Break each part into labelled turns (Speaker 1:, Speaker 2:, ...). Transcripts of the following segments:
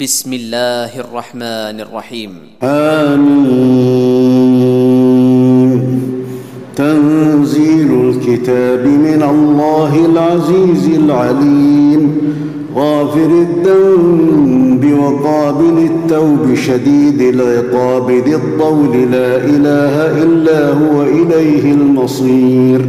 Speaker 1: بسم الله الرحمن الرحيم
Speaker 2: آمين تنزيل الكتاب من الله العزيز العليم غافر الذنب وقابل التوب شديد العقاب ذي الطول لا إله إلا هو إليه المصير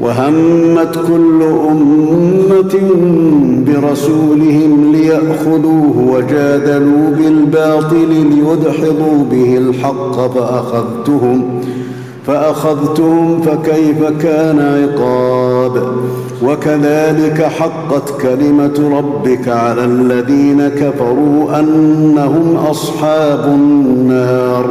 Speaker 2: وهمت كل أمة برسولهم ليأخذوه وجادلوا بالباطل ليدحضوا به الحق فاخذتهم فأخذتهم فكيف كان عقاب؟ وكذلك حقت كلمة ربك على الذين كفروا أنهم أصحاب النار.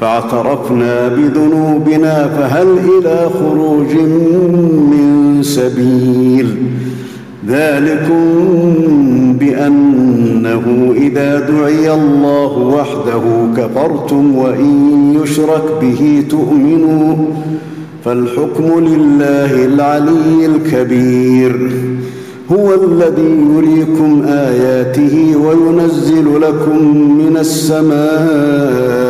Speaker 2: فاعترفنا بذنوبنا فهل إلى خروج من سبيل؟ ذلكم بأنه إذا دعي الله وحده كفرتم وإن يشرك به تؤمنوا فالحكم لله العلي الكبير. هو الذي يريكم آياته وينزل لكم من السماء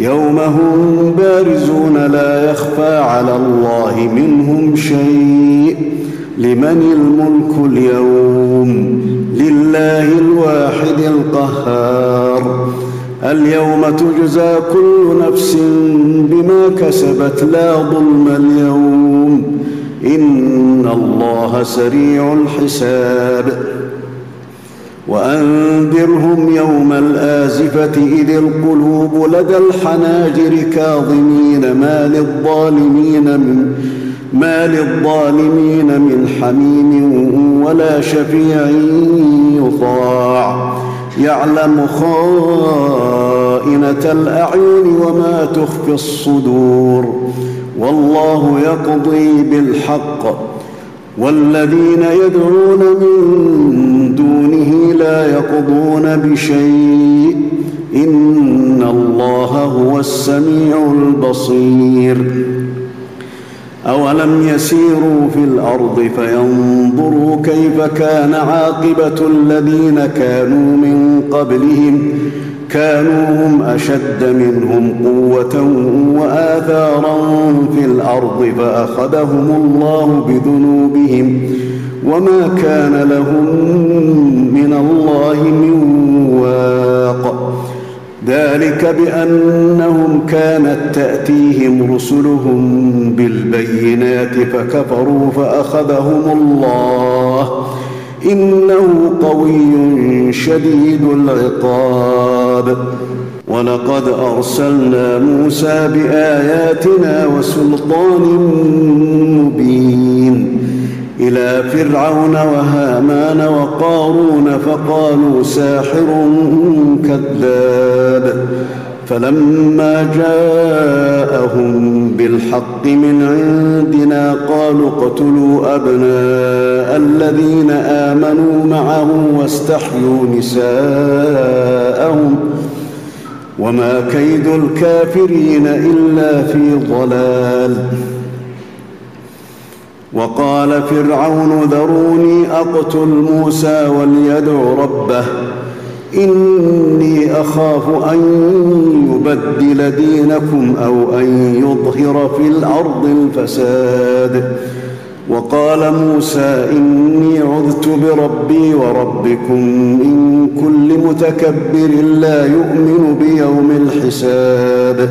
Speaker 2: يوم هم بارزون لا يخفى على الله منهم شيء. لمن الملك اليوم؟ لله الواحد القهار. اليوم تجزى كل نفس بما كسبت لا ظلم اليوم. إن الله سريع الحساب. وأنذرهم يوم الآزفة إذ القلوب لدى الحناجر كاظمين. ما للظالمين من ما للظالمين من حميم ولا شفيع يطاع. يعلم خائنة الأعين وما تخفي الصدور. والله يقضي بالحق. والذين يدعون من دونه لا يقضون بشيء. إن الله هو السميع البصير. أولم يسيروا في الأرض فينظروا كيف كان عاقبة الذين كانوا من قبلهم. كانوا هم أشد منهم قوة وآثارا في الأرض فأخذهم الله بذنوبهم. وما كان لهم من الله من ذلك بانهم كانت تاتيهم رسلهم بالبينات فكفروا فاخذهم الله انه قوي شديد العقاب ولقد ارسلنا موسى باياتنا وسلطان مبين إلى فرعون وهامان وقارون فقالوا ساحر كذاب فلما جاءهم بالحق من عندنا قالوا اقتلوا أبناء الذين آمنوا معه واستحيوا نساءهم وما كيد الكافرين إلا في ضلال وقال فرعون ذروني أقتل موسى وليدع ربه. إني أخاف أن يبدل دينكم أو أن يظهر في الأرض الفساد. وقال موسى إني عذت بربي وربكم من كل متكبر لا يؤمن بيوم الحساب.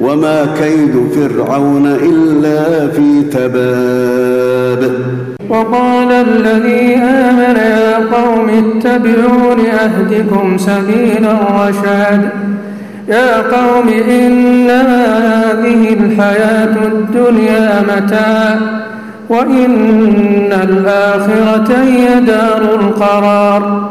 Speaker 2: وما كيد فرعون الا في تباب
Speaker 3: وقال الذي امن يا قوم اتبعون اهدكم سبيل الرشاد يا قوم انما هذه الحياة الدنيا متاع وان الاخره هي دار القرار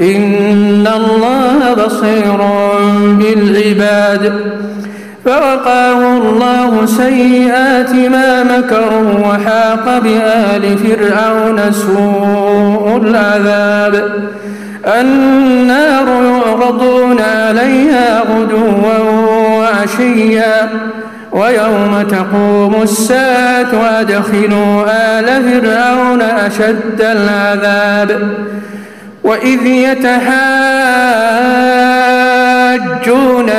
Speaker 3: إن الله بصير بالعباد فوقاه الله سيئات ما مكروا وحاق بآل فرعون سوء العذاب النار يعرضون عليها غدوا وعشيا ويوم تقوم الساعة وأدخلوا آل فرعون أشد العذاب وإذ يتحاجون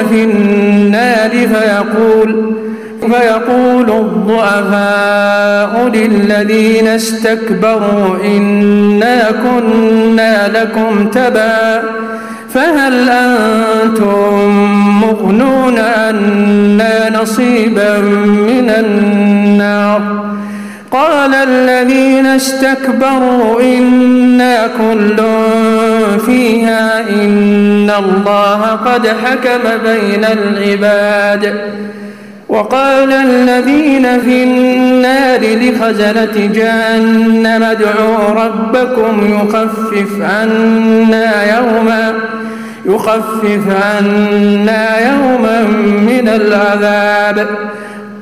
Speaker 3: في النار فيقول فيقول الضعفاء للذين استكبروا إنا كنا لكم تبعا فهل أنتم مغنون عنا نصيبا من النار؟ قال الذين استكبروا إنا كل فيها إن الله قد حكم بين العباد. وقال الذين في النار لخزنة جهنم ادعوا ربكم يخفف عنا يوما يخفف عنا يوما من العذاب.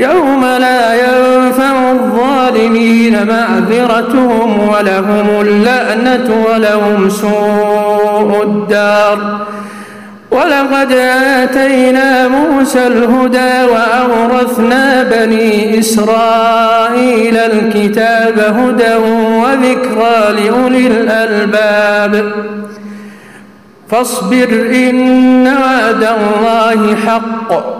Speaker 3: يوم لا ينفع الظالمين معذرتهم ولهم اللعنة ولهم سوء الدار. ولقد آتينا موسى الهدى وأورثنا بني إسرائيل الكتاب هدى وذكرى لأولي الألباب. فاصبر إن وعد الله حق.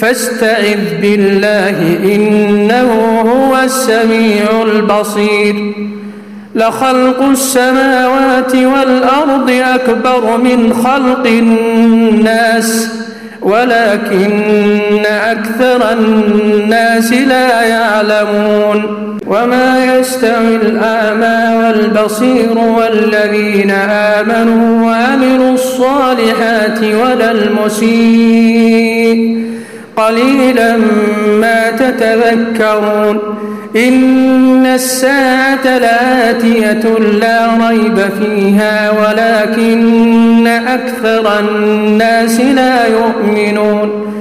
Speaker 3: فاستعذ بالله إنه هو السميع البصير. لخلق السماوات والأرض أكبر من خلق الناس ولكن أكثر الناس لا يعلمون. وما يستوي الأعمى والبصير والذين آمنوا وعملوا الصالحات ولا المسيء. قليلا ما تتذكرون. إن الساعة لآتية لا ريب فيها ولكن أكثر الناس لا يؤمنون.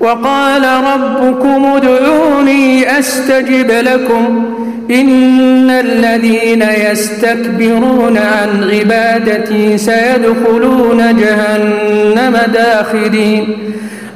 Speaker 3: وقال ربكم ادعوني أستجب لكم. إن الذين يستكبرون عن عبادتي سيدخلون جهنم داخرين.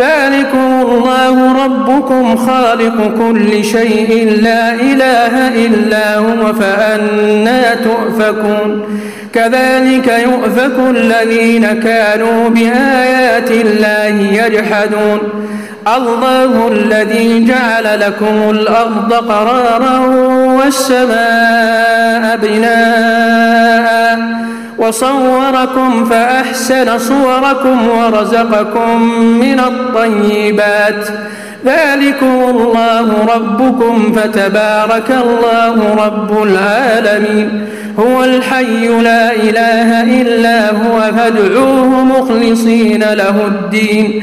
Speaker 3: ذلكم الله ربكم خالق كل شيء لا إله إلا هو فأنا تؤفكون. كذلك يؤفك الذين كانوا بآيات الله يجحدون. الله الذي جعل لكم الأرض قرارا والسماء بناءً. وصوركم فأحسن صوركم ورزقكم من الطيبات. ذلكم الله ربكم فتبارك الله رب العالمين. هو الحي لا إله إلا هو فادعوه مخلصين له الدين.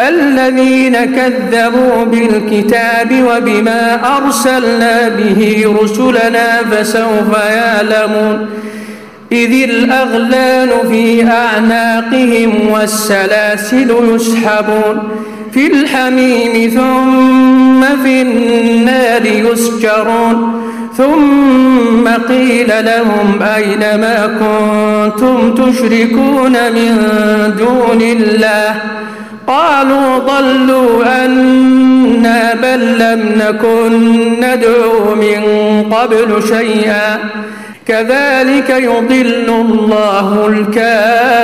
Speaker 3: الذين كذبوا بالكتاب وبما أرسلنا به رسلنا فسوف يعلمون. إذ الأغلال في أعناقهم والسلاسل يسحبون. في الحميم ثم في النار يسجرون. ثم قيل لهم أين ما كنتم تشركون من دون الله؟ قالوا ضلوا عنا بل لم نكن ندعو من قبل شيئا. كذلك يضل الله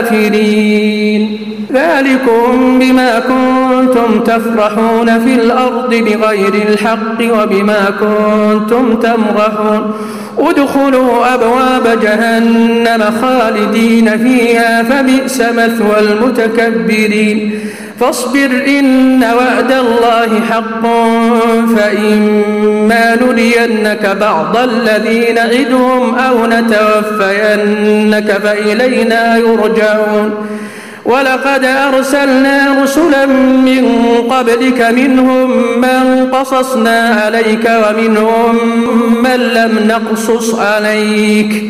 Speaker 3: الكافرين. ذلكم بما كنتم تفرحون في الأرض بغير الحق وبما كنتم تمرحون. ادخلوا أبواب جهنم خالدين فيها فبئس مثوى المتكبرين. فاصبر إن وعد الله حق فإما نرينك بعض الذي نعدهم أو نتوفينك فإلينا يرجعون. ولقد أرسلنا رسلا من قبلك منهم من قصصنا عليك ومنهم من لم نقصص عليك.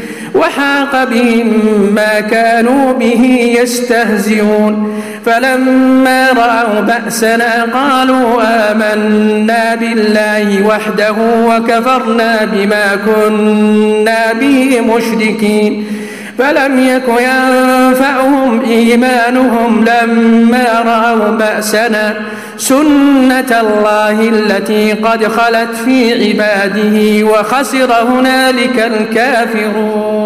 Speaker 3: وحاق بهم ما كانوا به يستهزئون. فلما رأوا بأسنا قالوا آمنا بالله وحده وكفرنا بما كنا به مشركين. فلم يك ينفعهم إيمانهم لما رأوا بأسنا سنة الله التي قد خلت في عباده وخسر هنالك الكافرون.